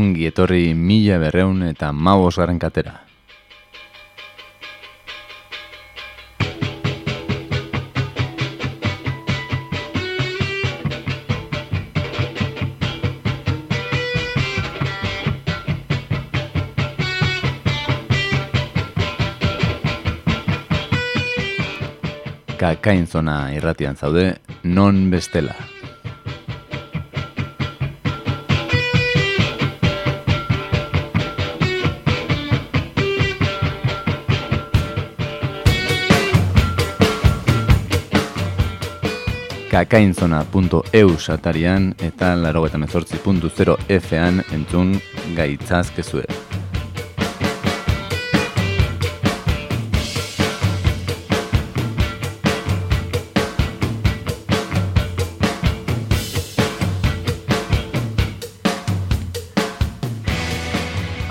ongi etorri mila berreun eta maus garen katera. Kakain zona irratian zaude, non bestela. kakainzona.eu satarian eta laro eta mezortzi.0 F-an entzun gaitzazkezue.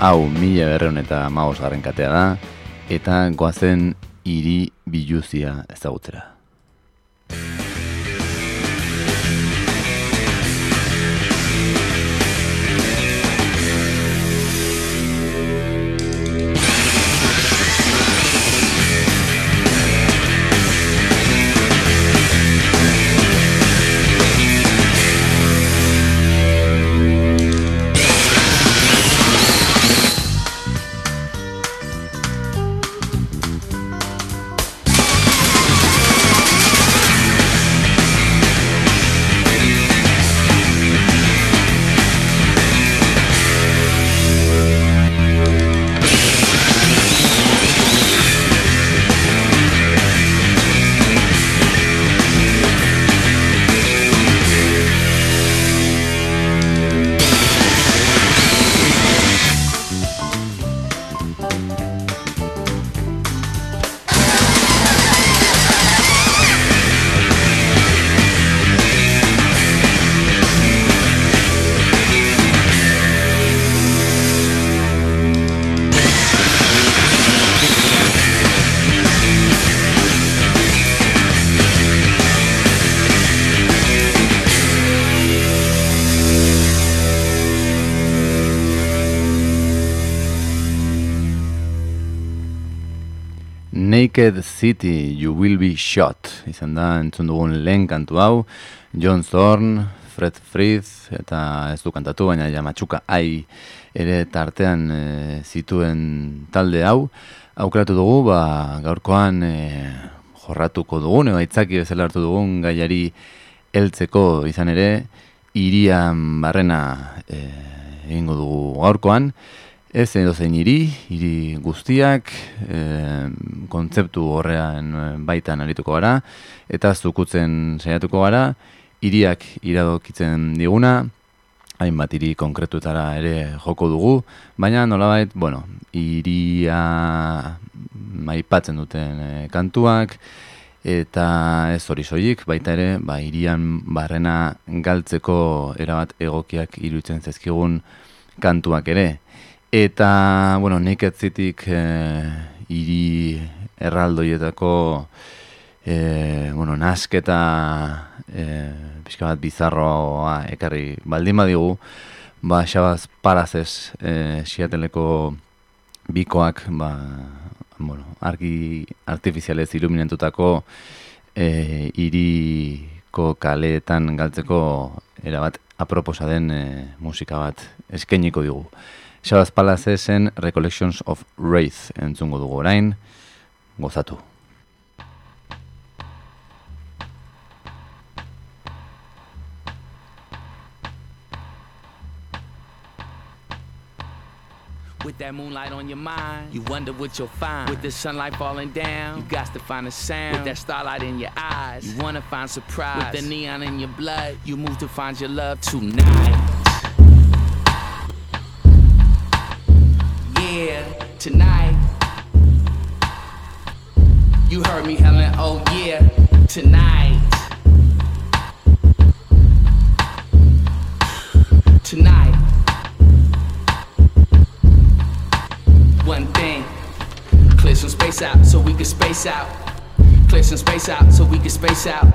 Hau, mila berreun eta maos garren katea da, eta goazen hiri biluzia ezagutzera. Naked City, You Will Be Shot. Izan da, entzun dugun lehen kantu hau, John Thorne, Fred Fritz, eta ez du kantatu, baina jamatxuka ai ere tartean e, zituen talde hau. Aukeratu dugu, ba, gaurkoan e, jorratuko dugun, eba itzaki bezala hartu dugun gaiari heltzeko izan ere, irian barrena e, egingo dugu gaurkoan. Ez edo zein hiri, hiri guztiak, e, kontzeptu horrean baitan arituko gara, eta zukutzen saiatuko gara, hiriak iradokitzen diguna, hainbat hiri konkretuetara ere joko dugu, baina nolabait, bueno, hiria maipatzen duten eh, kantuak, eta ez hori soilik, baita ere, ba, irian barrena galtzeko erabat egokiak iruditzen zezkigun kantuak ere. Eta, bueno, Naked Cityk e, iri erraldoietako e, bueno, nasketa e, pixka bat bizarroa ekarri baldin badigu, ba, xabaz parazes e, siateleko bikoak, ba, bueno, argi artifizialez iluminantutako e, iriko kaleetan galtzeko erabat aproposa den e, musika bat eskainiko digu. Shabazz Palacesen Recollections of Wraith entzungo dugu orain, gozatu. With that moonlight on your mind, you wonder what you'll find. With the sunlight falling down, you got to find a sound. With that starlight in your eyes, you wanna find surprise. With the neon in your blood, you move to find your love tonight. Yeah, tonight. You heard me, Helen, oh yeah, tonight. Tonight. One thing, clear some space out so we can space out. Clear some space out so we can space out.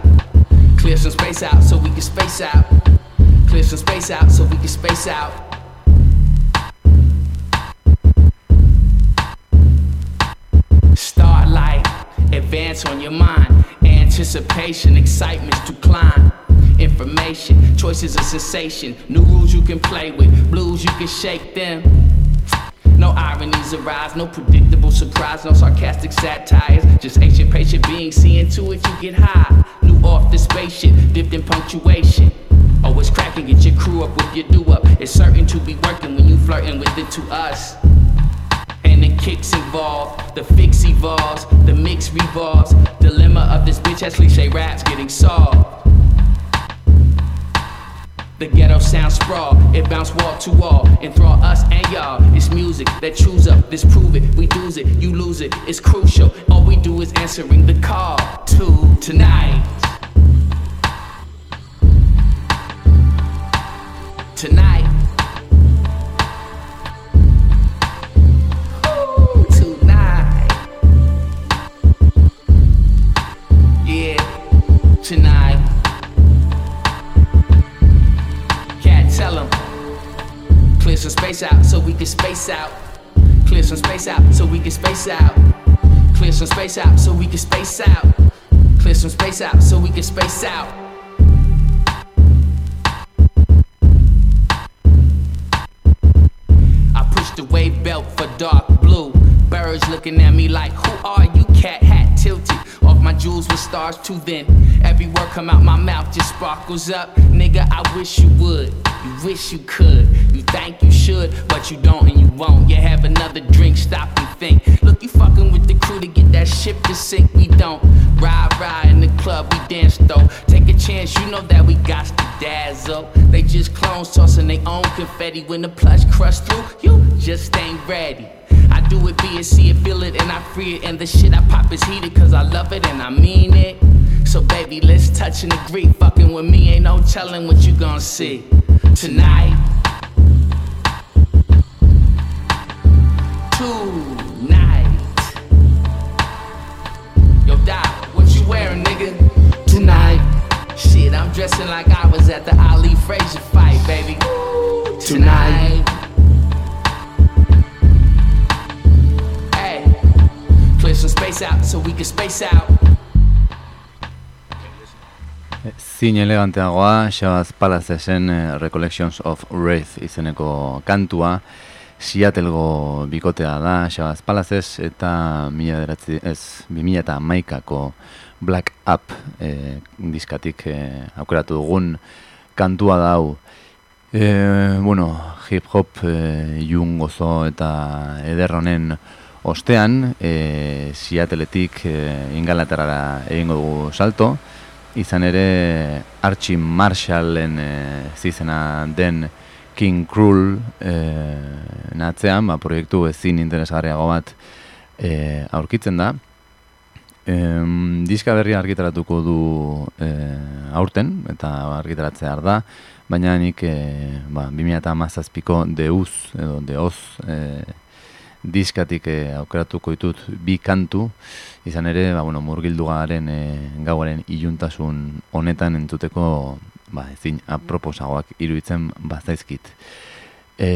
Clear some space out so we can space out. Clear some space out so we can space out. Advance on your mind. Anticipation, excitement's to climb. Information, choices of sensation. New rules you can play with, blues you can shake them. No ironies arise, no predictable surprise, no sarcastic satires. Just ancient patient beings seeing to it you get high. New off the spaceship, dipped in punctuation. Always cracking, get your crew up with your do up. It's certain to be working when you flirting with it to us. And the kicks evolve, the fix evolves, the mix revolves. Dilemma of this bitch as cliche raps getting solved. The ghetto sound sprawl, it bounce wall to wall, enthrall us and y'all. It's music that chews up, disprove it, we lose it, you lose it. It's crucial. All we do is answering the call to tonight. Tonight. Can space out. Clear some space out so we can space out. Clear some space out so we can space out. Clear some space out so we can space out. I push the wave belt for dark blue. Birds looking at me like, who are you? Cat hat tilted. My jewels with stars too thin. Every word come out my mouth just sparkles up. Nigga, I wish you would. You wish you could. You think you should, but you don't and you won't. You have another drink, stop and think. Look, you fucking with the crew to get that ship to sink. We don't ride, ride in the club, we dance though. Take a chance, you know that we got to dazzle. They just clones tossing their own confetti when the plush crush through. You just ain't ready. I do it, be it, see it, feel it, and I free it. And the shit I pop is heated, cause I love it and I mean it. So, baby, let's touch and agree. Fucking with me, ain't no telling what you gonna see tonight. Tonight. Yo, Doc, what you wearing, nigga? Tonight. Shit, I'm dressing like I was at the Ali Frazier fight, baby. Tonight. Hey, some space out so we can space out. Zin eleganteagoa, Shabazz Palacesen eh, Recollections of Wraith izeneko kantua. Seattlego bikotea da, Shabazz Palazes, eta mila deratzi, ez, 2000 eta maikako Black Up eh, diskatik eh, aukeratu dugun kantua da hau. Eh, bueno, hip hop eh, jun gozo eta ederronen ostean, eh, Seattleetik eh, ingalaterara egingo dugu salto, izan ere Archie Marshallen e, zizena den King Cruel e, natzean, ba, proiektu ezin interesgarriago bat e, aurkitzen da. E, diska berria argitaratuko du e, aurten, eta argitaratzea da, baina nik e, ba, 2008ko deuz, edo deoz, e, diskatik e, aukeratuko ditut bi kantu, izan ere, ba, bueno, murgildu garen e, gauaren iluntasun honetan entzuteko ba, ezin aproposagoak iruditzen bazaizkit. E,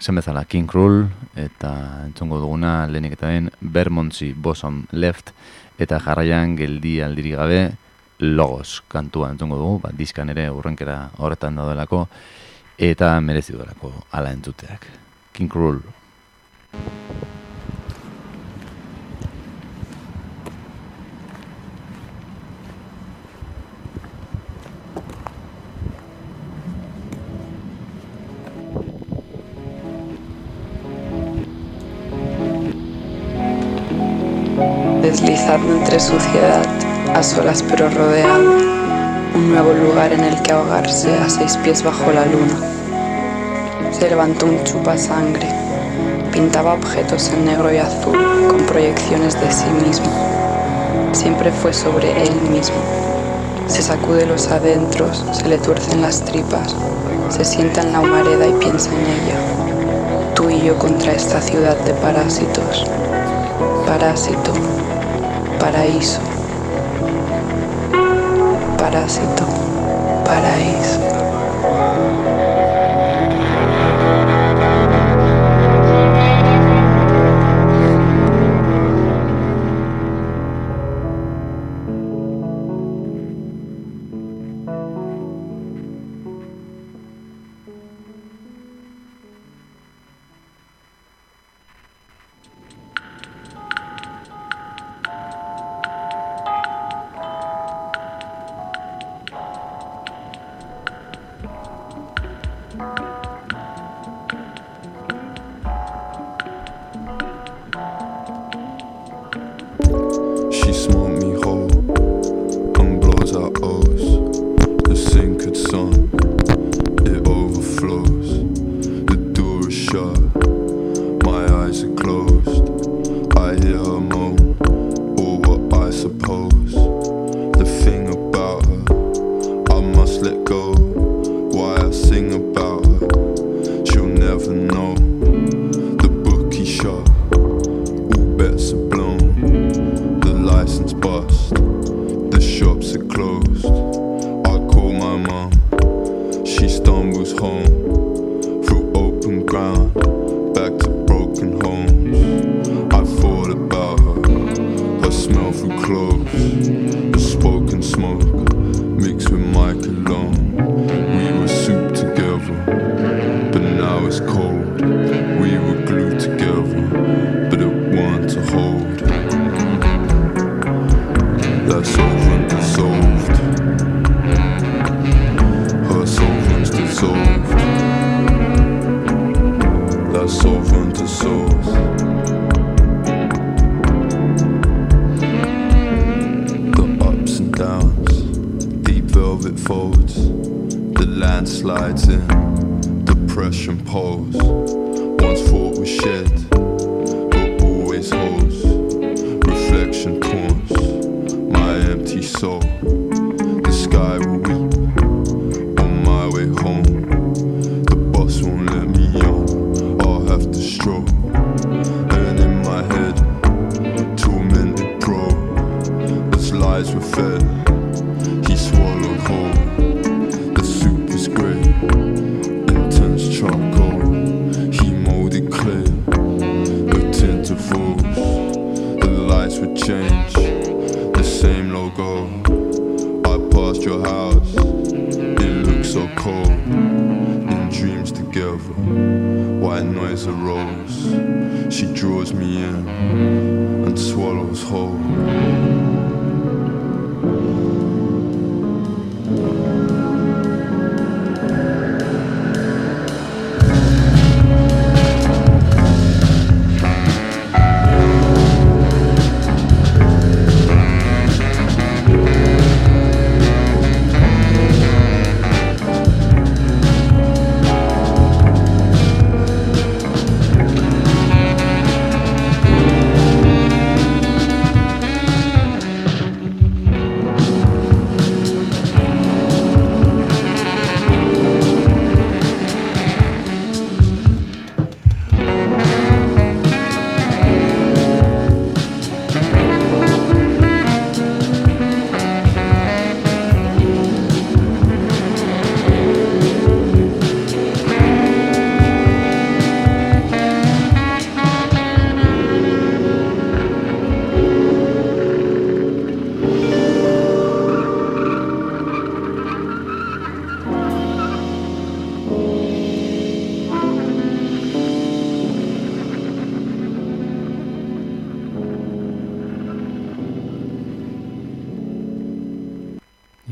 zen bezala, King Krul, eta entzongo duguna lehenik eta den Bermondsey Bosom Left, eta jarraian geldi aldiri gabe logos kantua entzongo dugu, ba, diskan ere urrenkera horretan daudelako, eta merezi duelako ala entzuteak. King Krul. Deslizando entre suciedad, a solas pero rodeado, un nuevo lugar en el que ahogarse a seis pies bajo la luna. Se levantó un chupa sangre, pintaba objetos en negro y azul con proyecciones de sí mismo. Siempre fue sobre él mismo. Se sacude los adentros, se le tuercen las tripas, se sienta en la humareda y piensa en ella. Tú y yo contra esta ciudad de parásitos. Parásito, paraíso. Parásito, paraíso. Russian pose. Once thought was shared.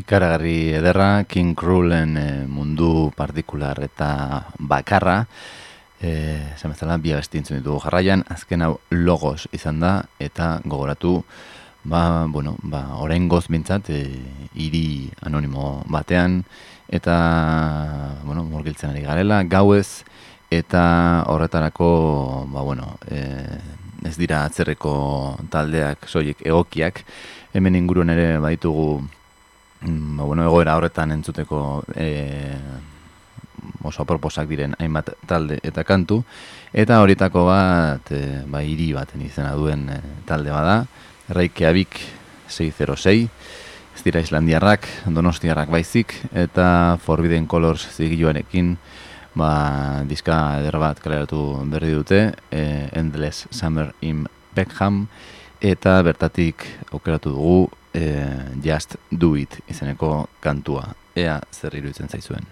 Ikaragarri ederra, King Krulen e, mundu partikular eta bakarra, e, eh, zemezala, bi abestintzen ditugu jarraian, azken hau logos izan da, eta gogoratu, ba, bueno, ba, orain goz bintzat, e, eh, iri anonimo batean, eta, bueno, morgiltzen ari garela, gauez, eta horretarako, ba, bueno, e, ez dira atzerreko taldeak, soiek egokiak, hemen inguruen ere baitugu Mm, ba, bueno, egoera horretan entzuteko e, oso proposak diren hainbat talde eta kantu. Eta horietako bat e, ba, iri baten izena duen e, talde bada. Reykjavik 606 ez dira islandiarrak, donostiarrak baizik eta Forbidden Colors zigiluarekin ba, diska eder bat kaleratu berri dute e, Endless Summer in Peckham eta bertatik aukeratu dugu e, Just Do It izeneko kantua. Ea zer iruditzen zaizuen.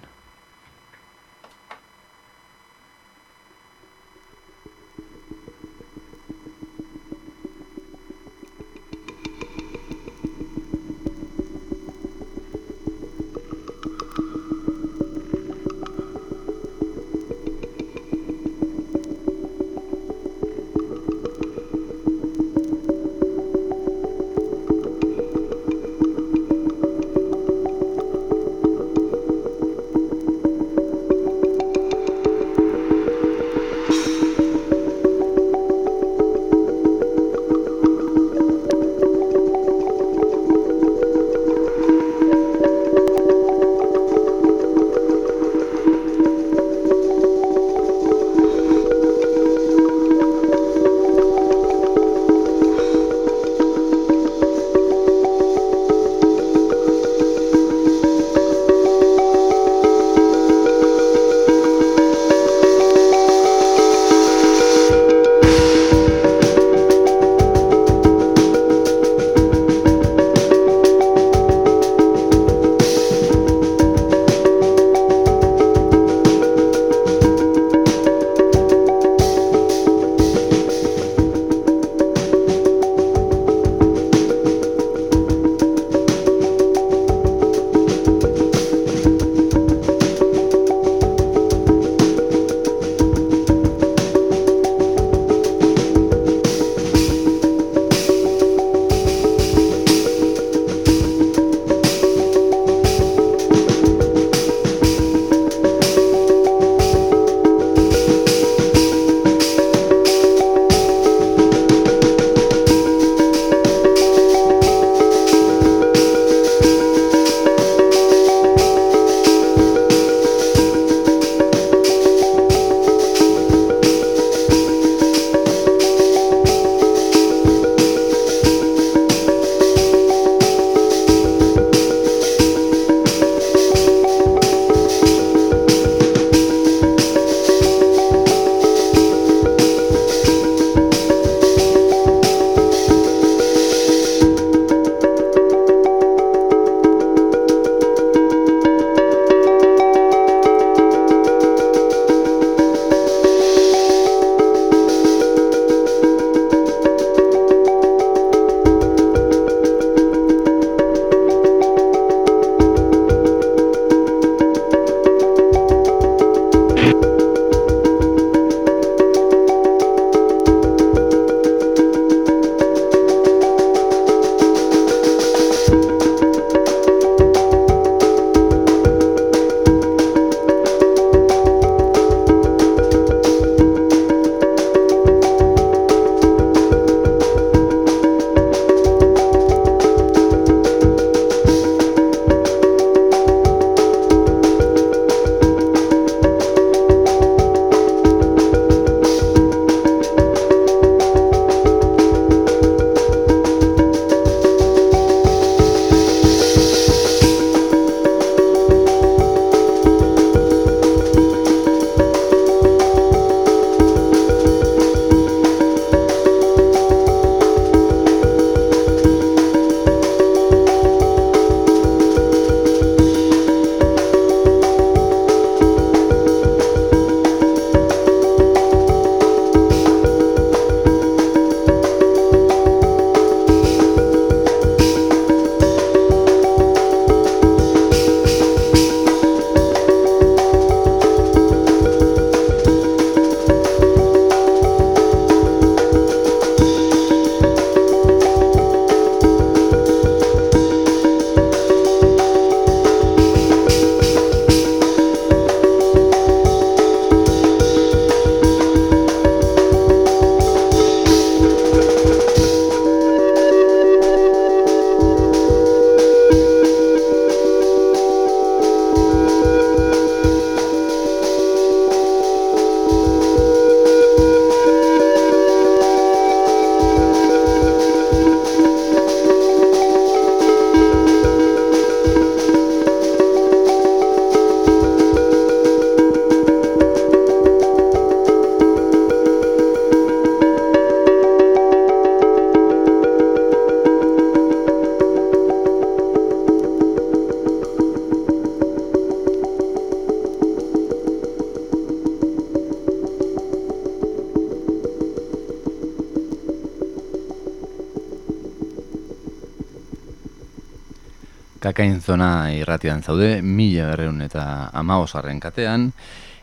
Kakain zona irratian zaude, mila berreun eta amagosarren katean,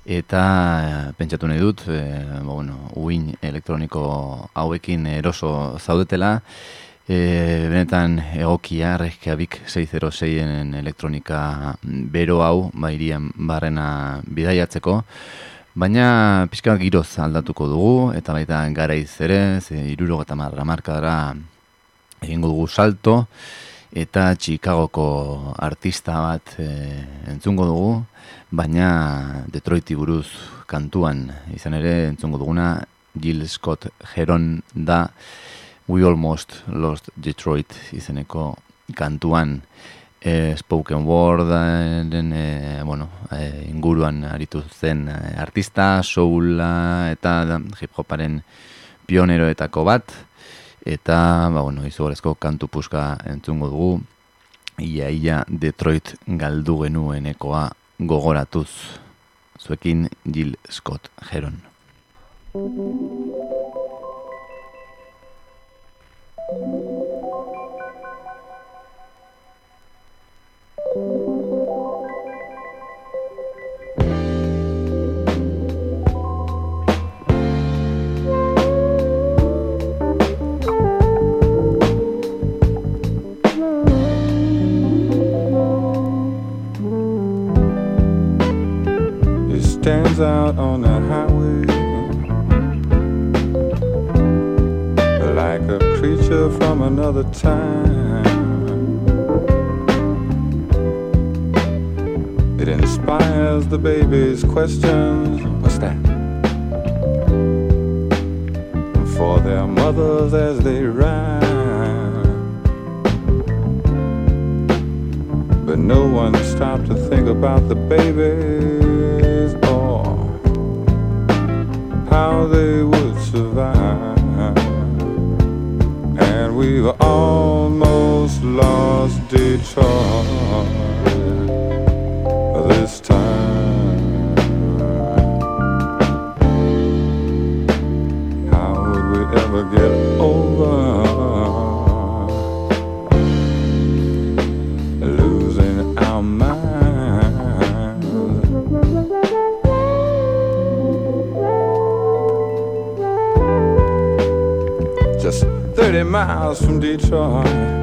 eta eh, pentsatu nahi dut, e, bueno, uin elektroniko hauekin eroso zaudetela, e, benetan egokia rekiabik 606en elektronika bero hau, bairian barrena bidaiatzeko, baina pixka giroz aldatuko dugu, eta baita garaiz ere, ze iruro eta marra egingo dugu salto, eta Chicagoko artista bat e, entzungo dugu, baina Detroiti buruz kantuan. Izan ere entzungo duguna Jill Scott Heron da We Almost Lost Detroit izeneko kantuan. E, spoken word den, e, bueno, e, inguruan aritu zen artista, soula eta hip hoparen pioneroetako bat, eta ba, bueno, izugarezko kantu puska entzungo dugu. Ia ia Detroit galdu genuenekoa gogoratuz. Zuekin Jill Scott Heron. stands out on the highway like a creature from another time. It inspires the baby's questions. What's that? For their mothers as they ride. But no one stopped to think about the babies how they would survive. And we've almost lost Detroit miles from Detroit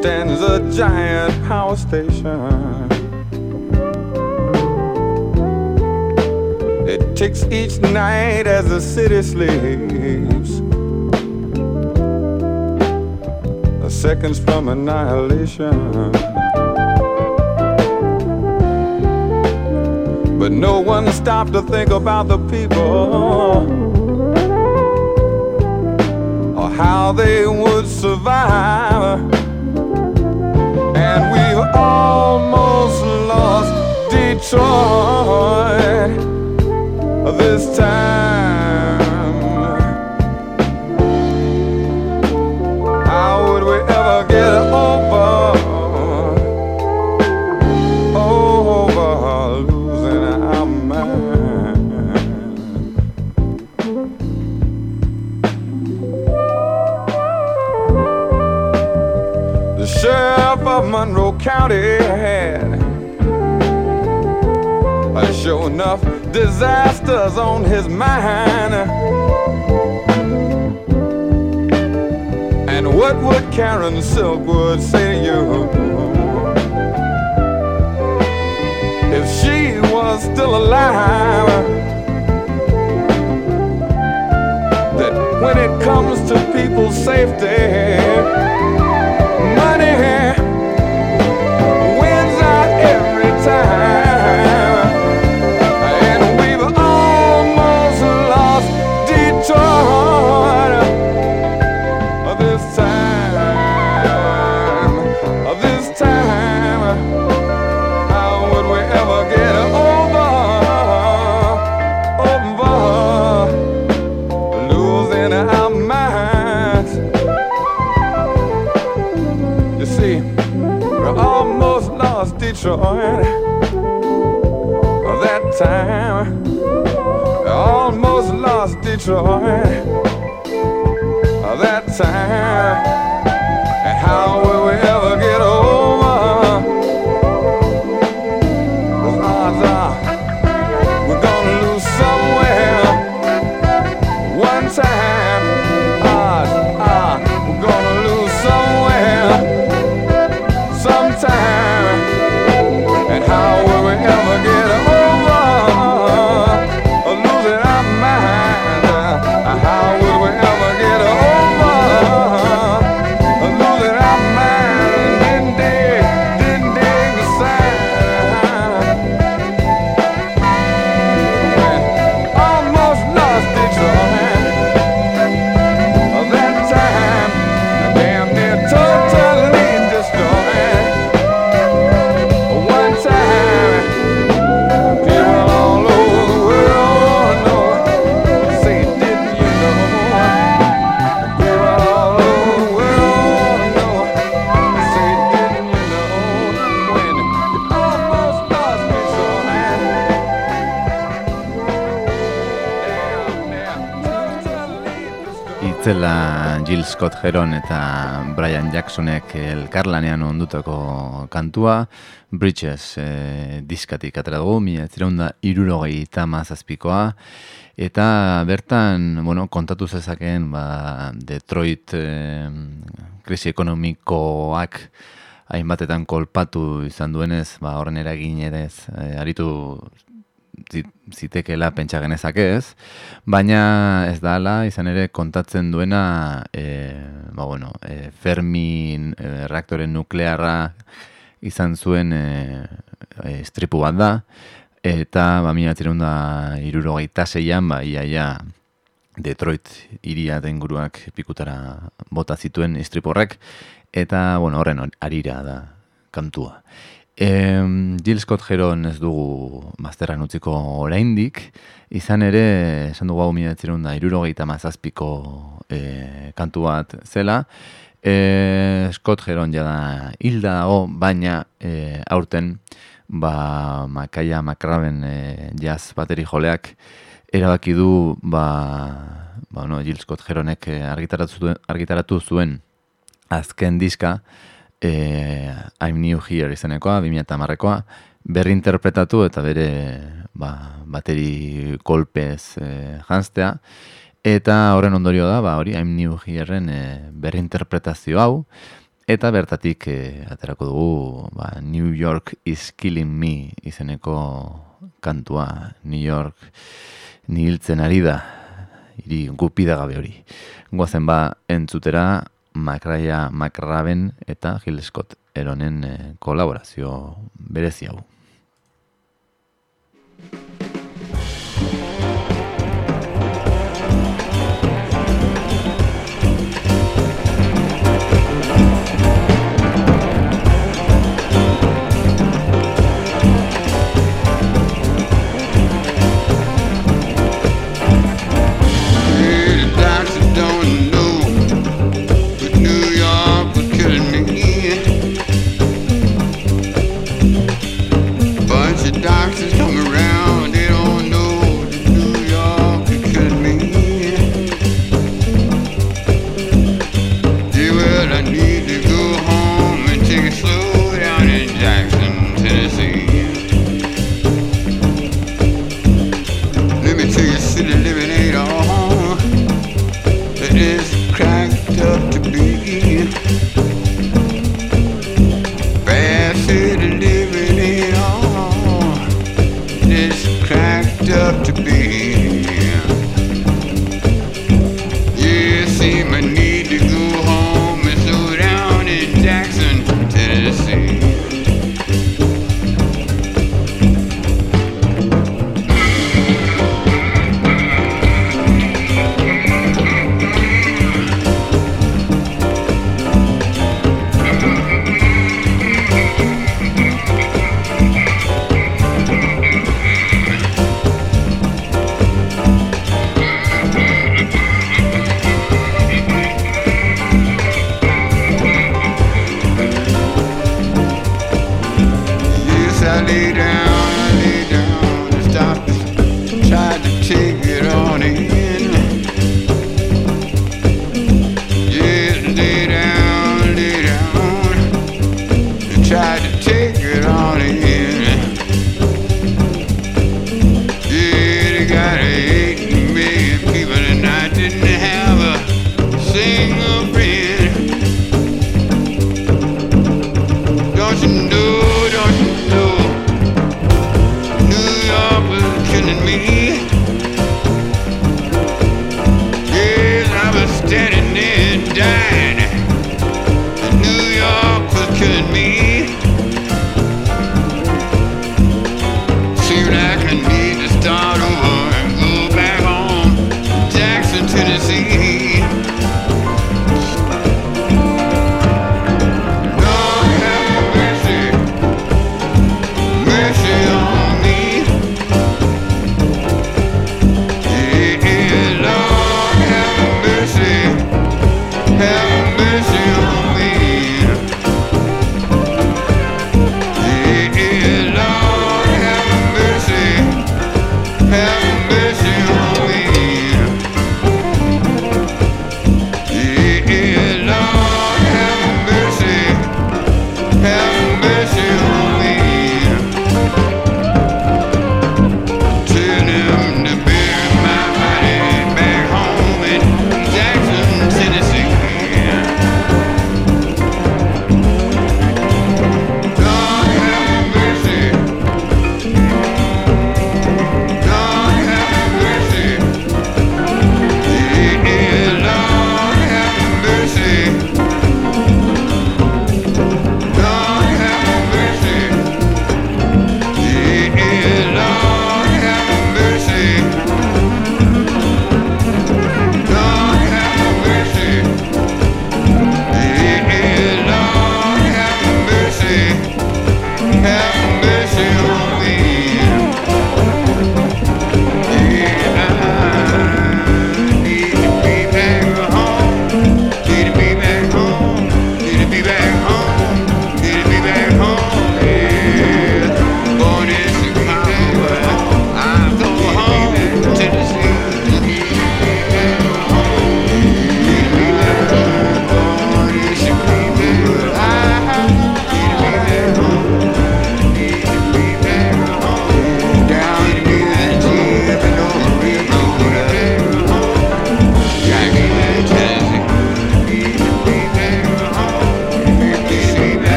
stands a giant power station. It ticks each night as the city sleeps. Seconds from annihilation. But no one stopped to think about the people how they would survive. And we've almost lost Detroit this time. Detroit. Jill Scott Heron eta Brian Jacksonek elkarlanean ondutako kantua, Bridges e, diskatik atera dugu, mila etziraunda irurogei mazazpikoa, eta bertan, bueno, kontatu zezakeen, ba, Detroit e, krisi ekonomikoak hainbatetan kolpatu izan duenez, ba, horren eragin ere e, aritu zitekela pentsa genezake ez, baina ez da ala, izan ere kontatzen duena e, ba, bueno, e, Fermi e, reaktoren nuklearra izan zuen e, e, stripu bat da, eta ba, mila da iruro gaita zeian, ba, ia, Detroit iria den guruak pikutara bota zituen istriporrek, eta bueno, horren arira da kantua. E, Jill Scott Heron ez dugu mazterran utziko oraindik, izan ere, esan dugu hau minatzen da, irurogeita mazazpiko e, kantu bat zela, e, Scott Heron jada hilda dago, baina e, aurten, ba, Makaia Makraben e, jazz bateri joleak, erabaki du, ba, ba, no, Jill Scott Heronek argitaratu, argitaratu zuen azken diska, e, I'm New Here izenekoa, 2008koa, berri interpretatu eta bere ba, bateri kolpez e, janztea. Eta horren ondorio da, ba, hori, I'm New Hereen e, berri interpretazio hau, eta bertatik e, aterako dugu ba, New York is Killing Me izeneko kantua. New York nihiltzen ari da, iri gupida gabe hori. Goazen ba, entzutera, Makraia Makraben eta Gil Scott eronen eh, kolaborazio berezi hau.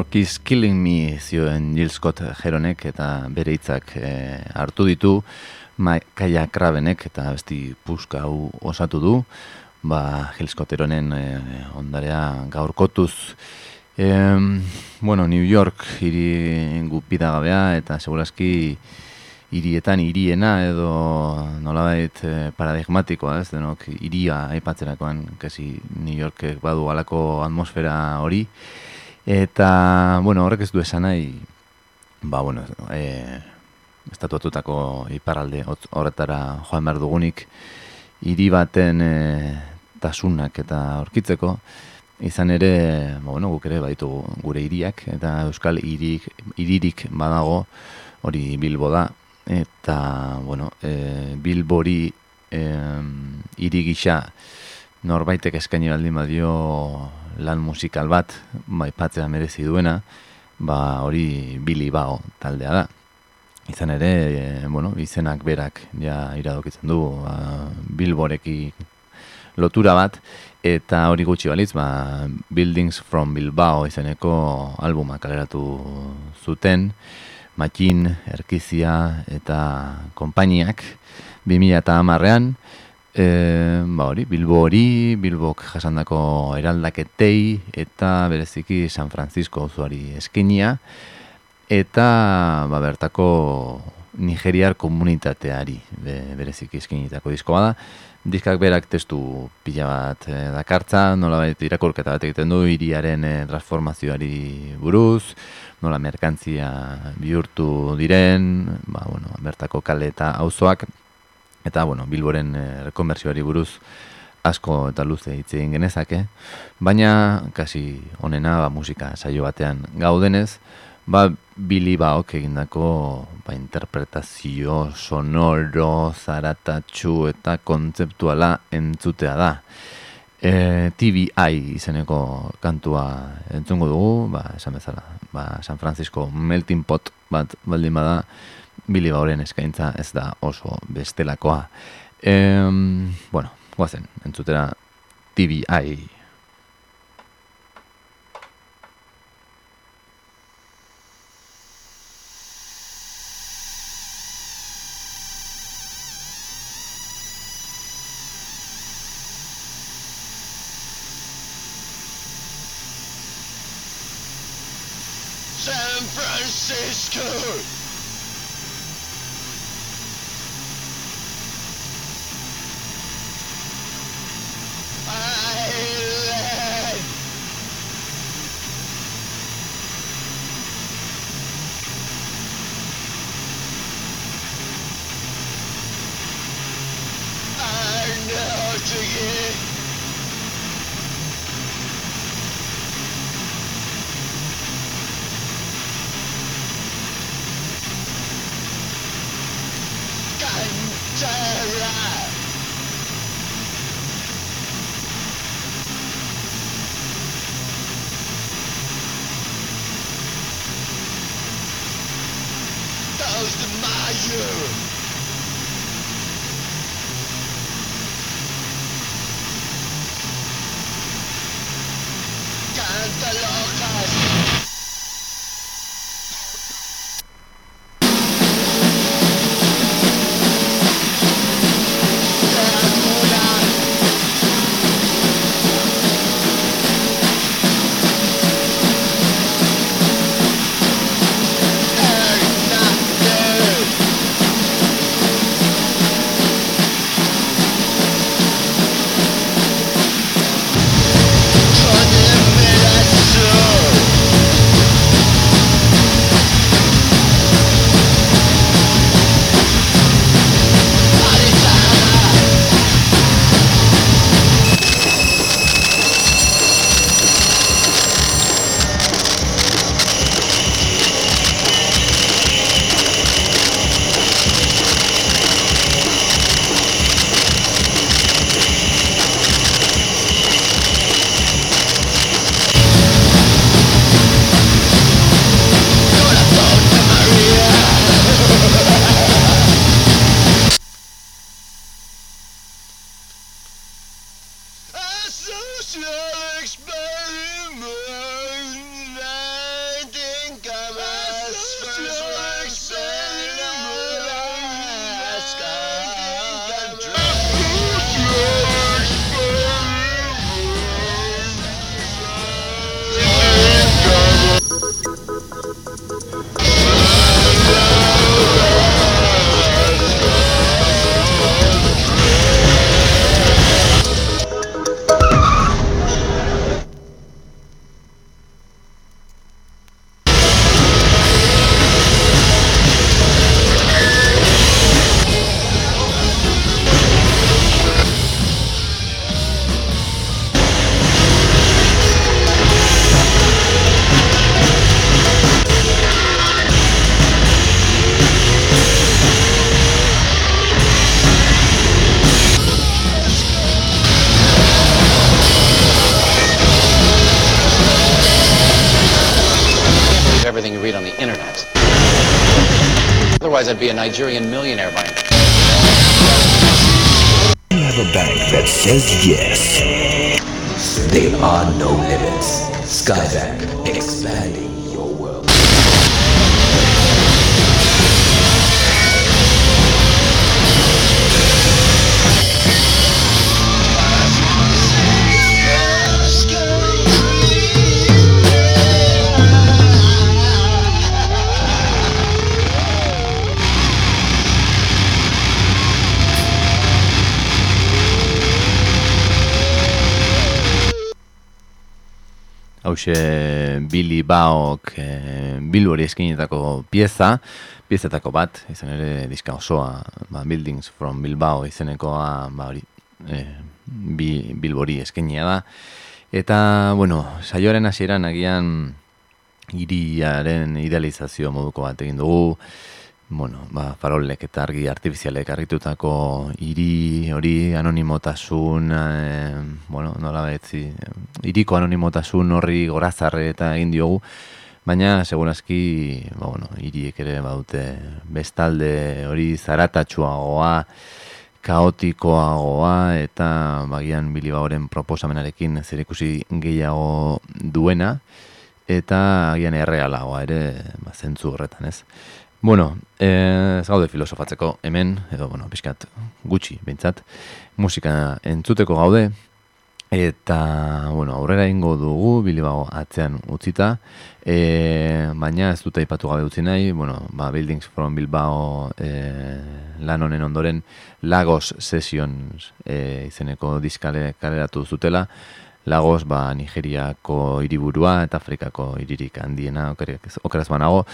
York is killing me zioen Jill Scott Jeronek eta bere hitzak e, hartu ditu. Kaia Krabenek eta besti puska hau osatu du. Ba, Jill Scott Jeronen e, ondarea gaurkotuz e, bueno, New York hiri gupidagabea eta segurazki hirietan hiriena edo nolabait e, paradigmatikoa ez? Denok hiria aipatzerakoan kasi New Yorkek badu alako atmosfera hori Eta, bueno, horrek ez du esan nahi, ba, bueno, e, estatuatutako iparralde horretara joan behar dugunik, hiri baten e, tasunak eta aurkitzeko, izan ere, ba, bueno, guk ere baitu gure hiriak eta euskal hirik, hiririk badago hori bilbo da, eta, bueno, e, bilbori e, hiri gisa norbaitek eskaini baldin badio lan musikal bat, bai patzea merezi duena, ba hori Billy Bao taldea da. Izan ere, e, bueno, izenak berak ja iradokitzen du ba, Bilboreki lotura bat, eta hori gutxi balitz, ba, Buildings from Bilbao izeneko albuma kaleratu zuten, Makin, Erkizia eta konpainiak, 2000 eta amarrean, E, ba hori, Bilbo hori, Bilbok jasandako eraldaketei eta bereziki San Francisco usuari eskinia eta ba, bertako Nigeriar komunitateari be, bereziki eskinitako diskoa da. Diskak berak testu pila bat e, dakartza, nola baita irakurketa bat egiten du hiriaren e, transformazioari buruz, nola merkantzia bihurtu diren, ba, bueno, bertako kale eta auzoak Eta, bueno, Bilboren e, rekonbersioari buruz asko eta luze hitz egin genezake, baina kasi onena ba, musika saio batean gaudenez, ba Billy Baok egindako ba, interpretazio sonoro, zaratatxu eta kontzeptuala entzutea da. E, TVI izeneko kantua entzungo dugu, ba, esan bezala, ba, San Francisco melting pot bat baldin bada, Billy Bauren eskaintza ez da oso bestelakoa. Em, bueno, guazen, entzutera TVI. Otherwise, I'd be a Nigerian millionaire by now. You have a bank that says yes. There are no limits. Skybank, expanding Hauxe Billy Baok e, Billu hori eskinetako pieza, piezetako bat, izan ere diska osoa, ba, Buildings from Bilbao izenekoa, ba, hori, e, bi, Bilbori eskenia da. Eta, bueno, saioaren hasieran agian iriaren idealizazio moduko bat egin dugu, bueno, ba, farolek eta argi artifizialek argitutako hiri hori anonimotasun, e, bueno, nola betzi, iriko anonimotasun horri gorazarre eta egin diogu, baina segurazki, ba, bueno, hiriek ere baute bestalde hori zaratatsuagoa, kaotikoagoa eta bagian bilibaoren proposamenarekin zer ikusi gehiago duena eta agian errealagoa ere ba, zentzu horretan, ez? Bueno, ez gaude filosofatzeko hemen, edo, bueno, pixkat gutxi, bintzat, musika entzuteko gaude, eta, bueno, aurrera ingo dugu, bilibago atzean utzita, e, baina ez dute ipatu gabe utzi nahi, bueno, ba, Buildings from Bilbao e, lan honen ondoren Lagos Sessions e, izeneko diskale kaleratu zutela, Lagos, ba, Nigeriako hiriburua eta Afrikako hiririk handiena, okeraz banago,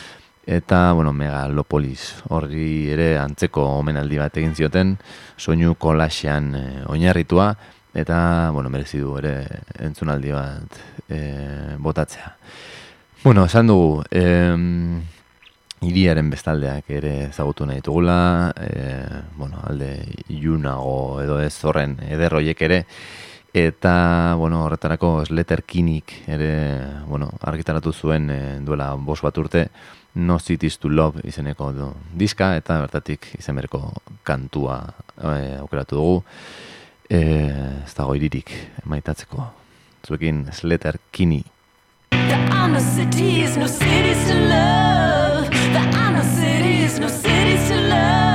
eta bueno, megalopolis horri ere antzeko omenaldi bat egin zioten, soinu kolaxean e, oinarritua, eta bueno, merezi du ere entzunaldi bat e, botatzea. Bueno, esan dugu, e, iriaren bestaldeak ere ezagutu nahi dugula, e, bueno, alde iunago edo ez horren ederroiek ere, eta bueno, horretarako Sletterkinik ere bueno, argitaratu zuen e, duela bos bat urte, No Cities to Love izeneko du diska, eta bertatik izen bereko kantua e, aukeratu dugu. E, ez dago iririk maitatzeko. Zuekin Slater Kini. There are no cities, no cities to love. There are no cities, no cities to love.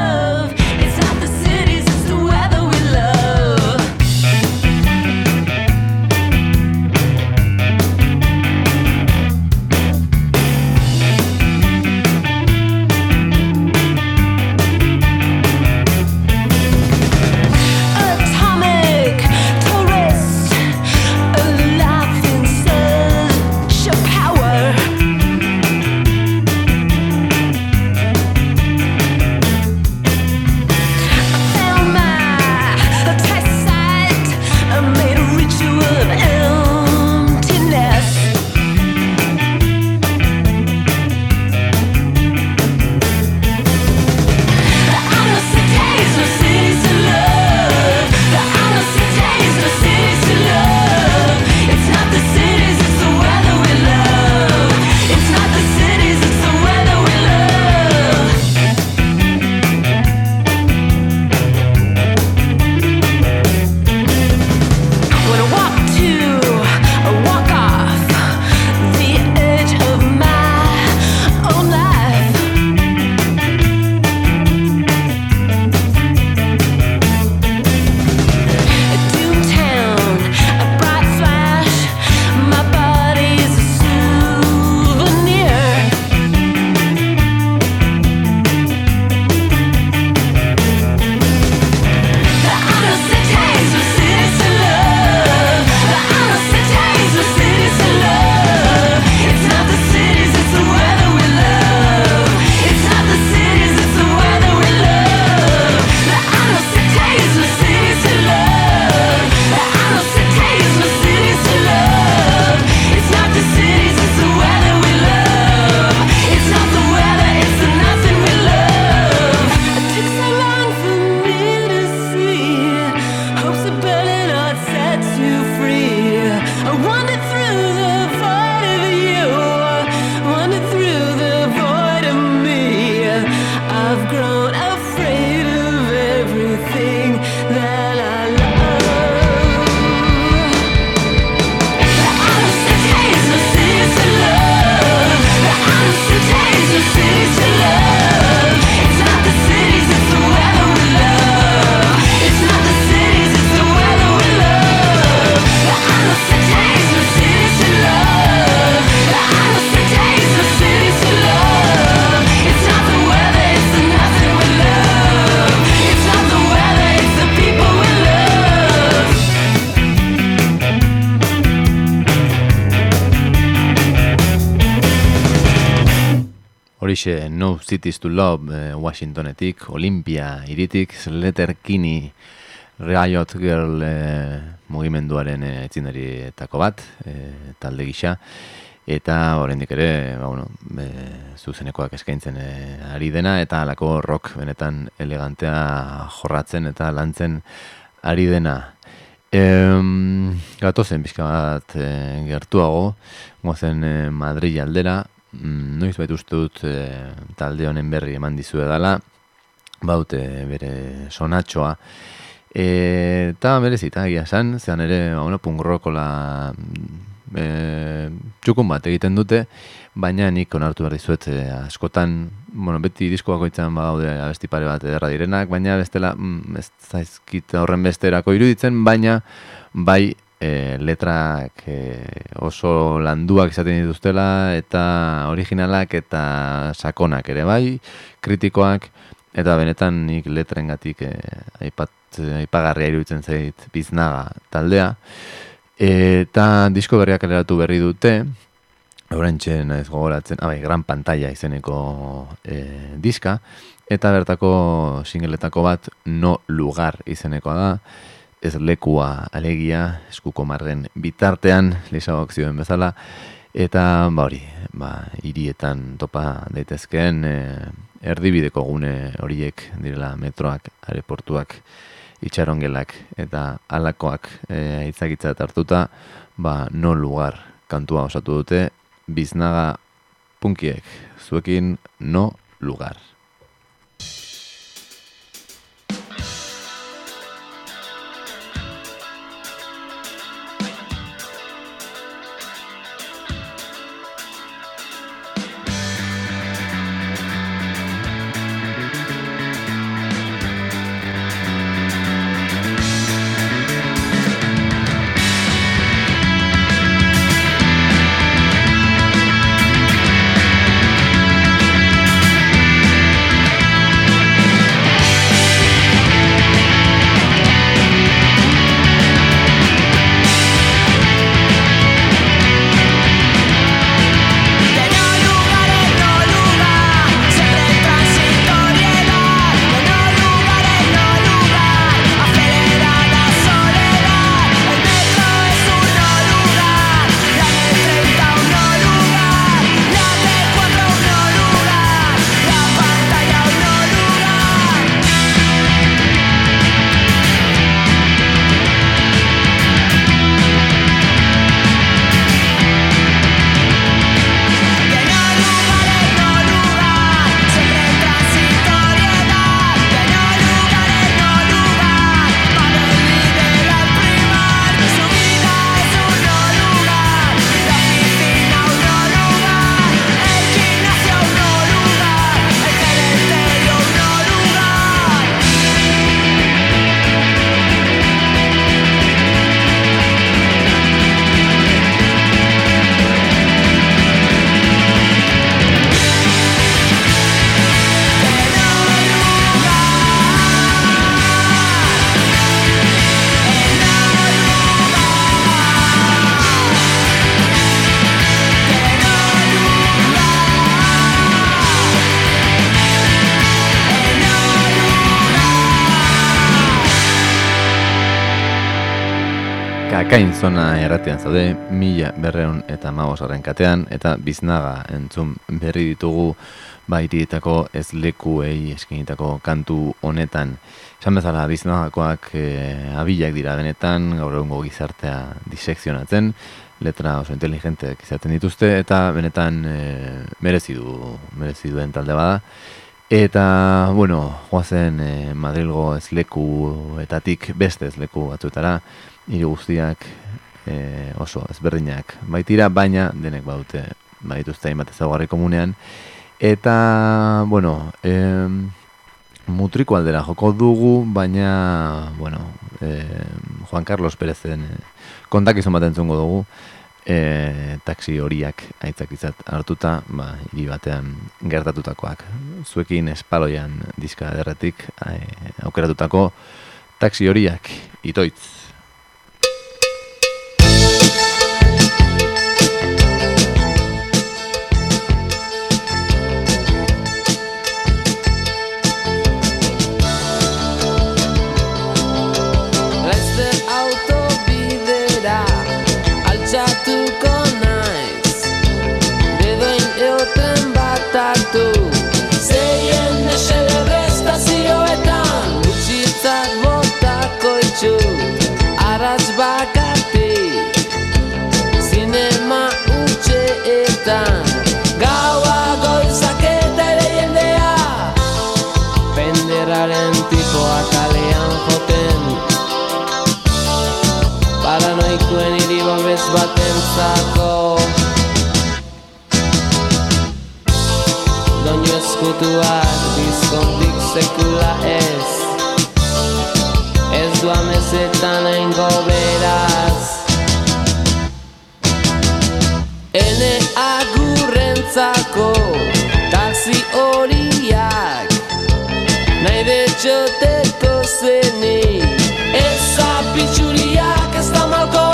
No Cities to Love eh, Washingtonetik, Olympia iritik, Letter Kini Riot Girl eh, mugimenduaren eh, etxindarietako bat, eh, talde gisa, eta oraindik ere, ba, bueno, e, zuzenekoak eskaintzen eh, ari dena, eta alako rock benetan elegantea jorratzen eta lantzen ari dena. Em, gatozen pixka bat e, gertuago, gozen e, Madrid aldera, noiz bait uste dut e, talde honen berri eman dizue dela, baute bere sonatxoa, e, eta berezita egia esan, zean ere, ba, bueno, punk rockola e, txukun bat egiten dute, baina nik onartu behar dizuet e, askotan, bueno, beti disko bakoitzan badaude abesti pare bat ederra direnak, baina bestela, mm, ez zaizkit horren besterako iruditzen, baina bai e, letrak e, oso landuak izaten dituztela, eta originalak eta sakonak ere bai, kritikoak, eta benetan nik letrengatik e, aipat, aipagarria iruditzen zait biznaga taldea. Eta disko berriak kaleratu berri dute, Horentxe naiz gogoratzen, abai, gran pantalla izeneko e, diska, eta bertako singeletako bat no lugar izenekoa da, ez lekua alegia, eskuko margen bitartean, lisagok zioen bezala, eta ba hori, ba, irietan topa daitezkeen e, erdibideko gune horiek direla metroak, aeroportuak, itxarongelak eta alakoak e, itzakitzat hartuta, ba, no lugar kantua osatu dute, biznaga punkiek, zuekin no lugar. Kakain zona erratean zaude, mila berreun eta magosaren katean, eta biznaga entzun berri ditugu bairietako ez lekuei eskinitako kantu honetan. Esan bezala, biznagakoak e, abilak dira benetan, gaur egungo gizartea disekzionatzen, letra oso inteligenteak izaten dituzte, eta benetan e, merezi du, merezi duen talde bada. Eta, bueno, joazen e, Madrilgo ez etatik beste ez leku batzuetara, hiri guztiak e, oso ezberdinak baitira, baina denek baute baituzte hainbat ezagarri komunean. Eta, bueno, e, mutriko aldera joko dugu, baina, bueno, e, Juan Carlos Perezen e, kontak izan bat entzungo dugu, e, taksi horiak aitzakizat hartuta, ba, hiri batean gertatutakoak. Zuekin espaloian diska derretik e, aukeratutako taksi horiak itoitz. Ez du amezetan aingo beraz Ene agurrentzako taxi horiak Nahi betxoteko zenik. Ez apitxuriak ez da malkoak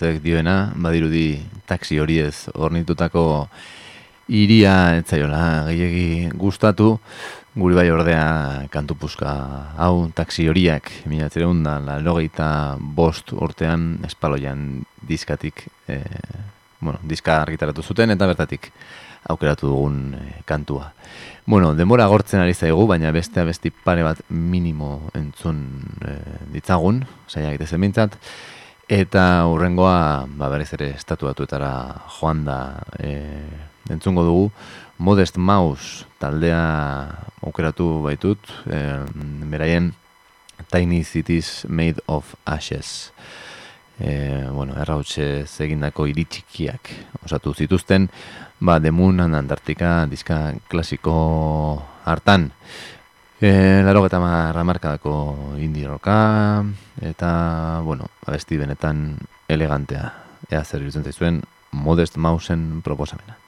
Pérezek dioena, badirudi taxi horiez ornitutako iria etzaiola gehiegi gustatu, guri bai ordea kantu puska hau taxi horiak, mila da, la bost urtean espaloian diskatik, e, bueno, diska argitaratu zuten eta bertatik aukeratu dugun e, kantua. Bueno, denbora agortzen ari zaigu, baina beste abesti pare bat minimo entzun e, ditzagun, saiak ite zemintzat, eta hurrengoa, ba, berez ere, estatuatuetara joan da e, entzungo dugu, Modest Mouse taldea aukeratu baitut, e, beraien Tiny Cities Made of Ashes. E, bueno, errautxe egindako iritxikiak osatu zituzten, ba, Demun and Antartika diska klasiko hartan. E, laro eta markadako indie rocka, eta, bueno, abesti benetan elegantea. Ea zer irutzen zaizuen Modest Mausen proposamena.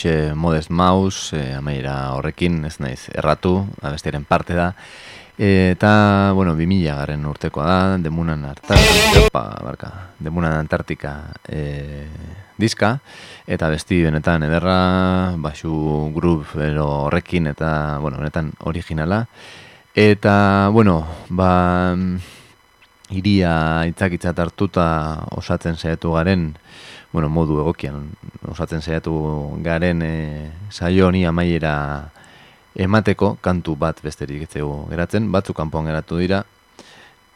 Hoixe Modest Mouse, e, amaiera horrekin, ez naiz, erratu, abestiaren parte da. E, eta, bueno, 2000 garen urtekoa da, demunan Antartika, opa, barka, demunan Antartika e, diska, eta besti benetan ederra, basu grup horrekin, eta, bueno, benetan originala. Eta, bueno, ba, iria itzakitzat hartuta osatzen saiatu garen, bueno, modu egokian osatzen saiatu garen e, saio honi amaiera emateko kantu bat besterik etzegu geratzen, batzuk kanpoan geratu dira,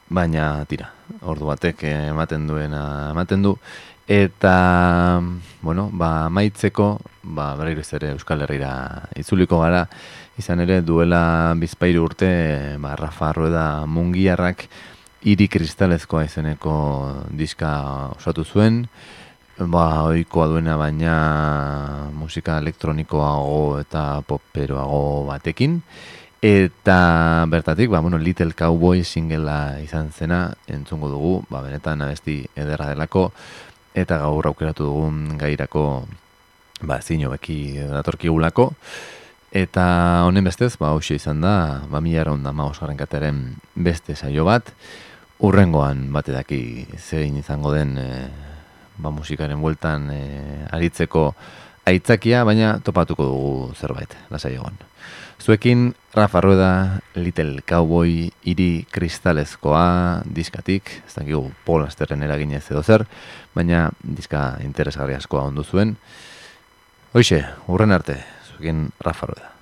baina tira, ordu batek ematen duena ematen du, eta, bueno, ba, maitzeko, ba, berriro ez ere Euskal Herrira itzuliko gara, izan ere duela bizpairu urte, ba, Rafa Rueda Mungiarrak hiri kristalezkoa izeneko diska osatu zuen, ba, oikoa duena baina musika elektronikoago eta poperoago batekin. Eta bertatik, ba, bueno, Little Cowboy singela izan zena, entzungo dugu, ba, benetan abesti ederra delako, eta gaur aukeratu dugun gairako, ba, zino beki datorkigulako. Eta honen bestez, ba, hausia izan da, ba, mila mausgarren kateren beste saio bat, urrengoan bate daki zein izango den e, ba, musikaren bueltan e, aritzeko aitzakia, baina topatuko dugu zerbait, lasai egon. Zuekin, Rafa Rueda, Little Cowboy, iri kristalezkoa diskatik, ez dakigu Paul Asterren eraginez edo zer, baina diska interesgarri askoa ondu zuen. Hoxe, urren arte, zuekin Rafa Rueda.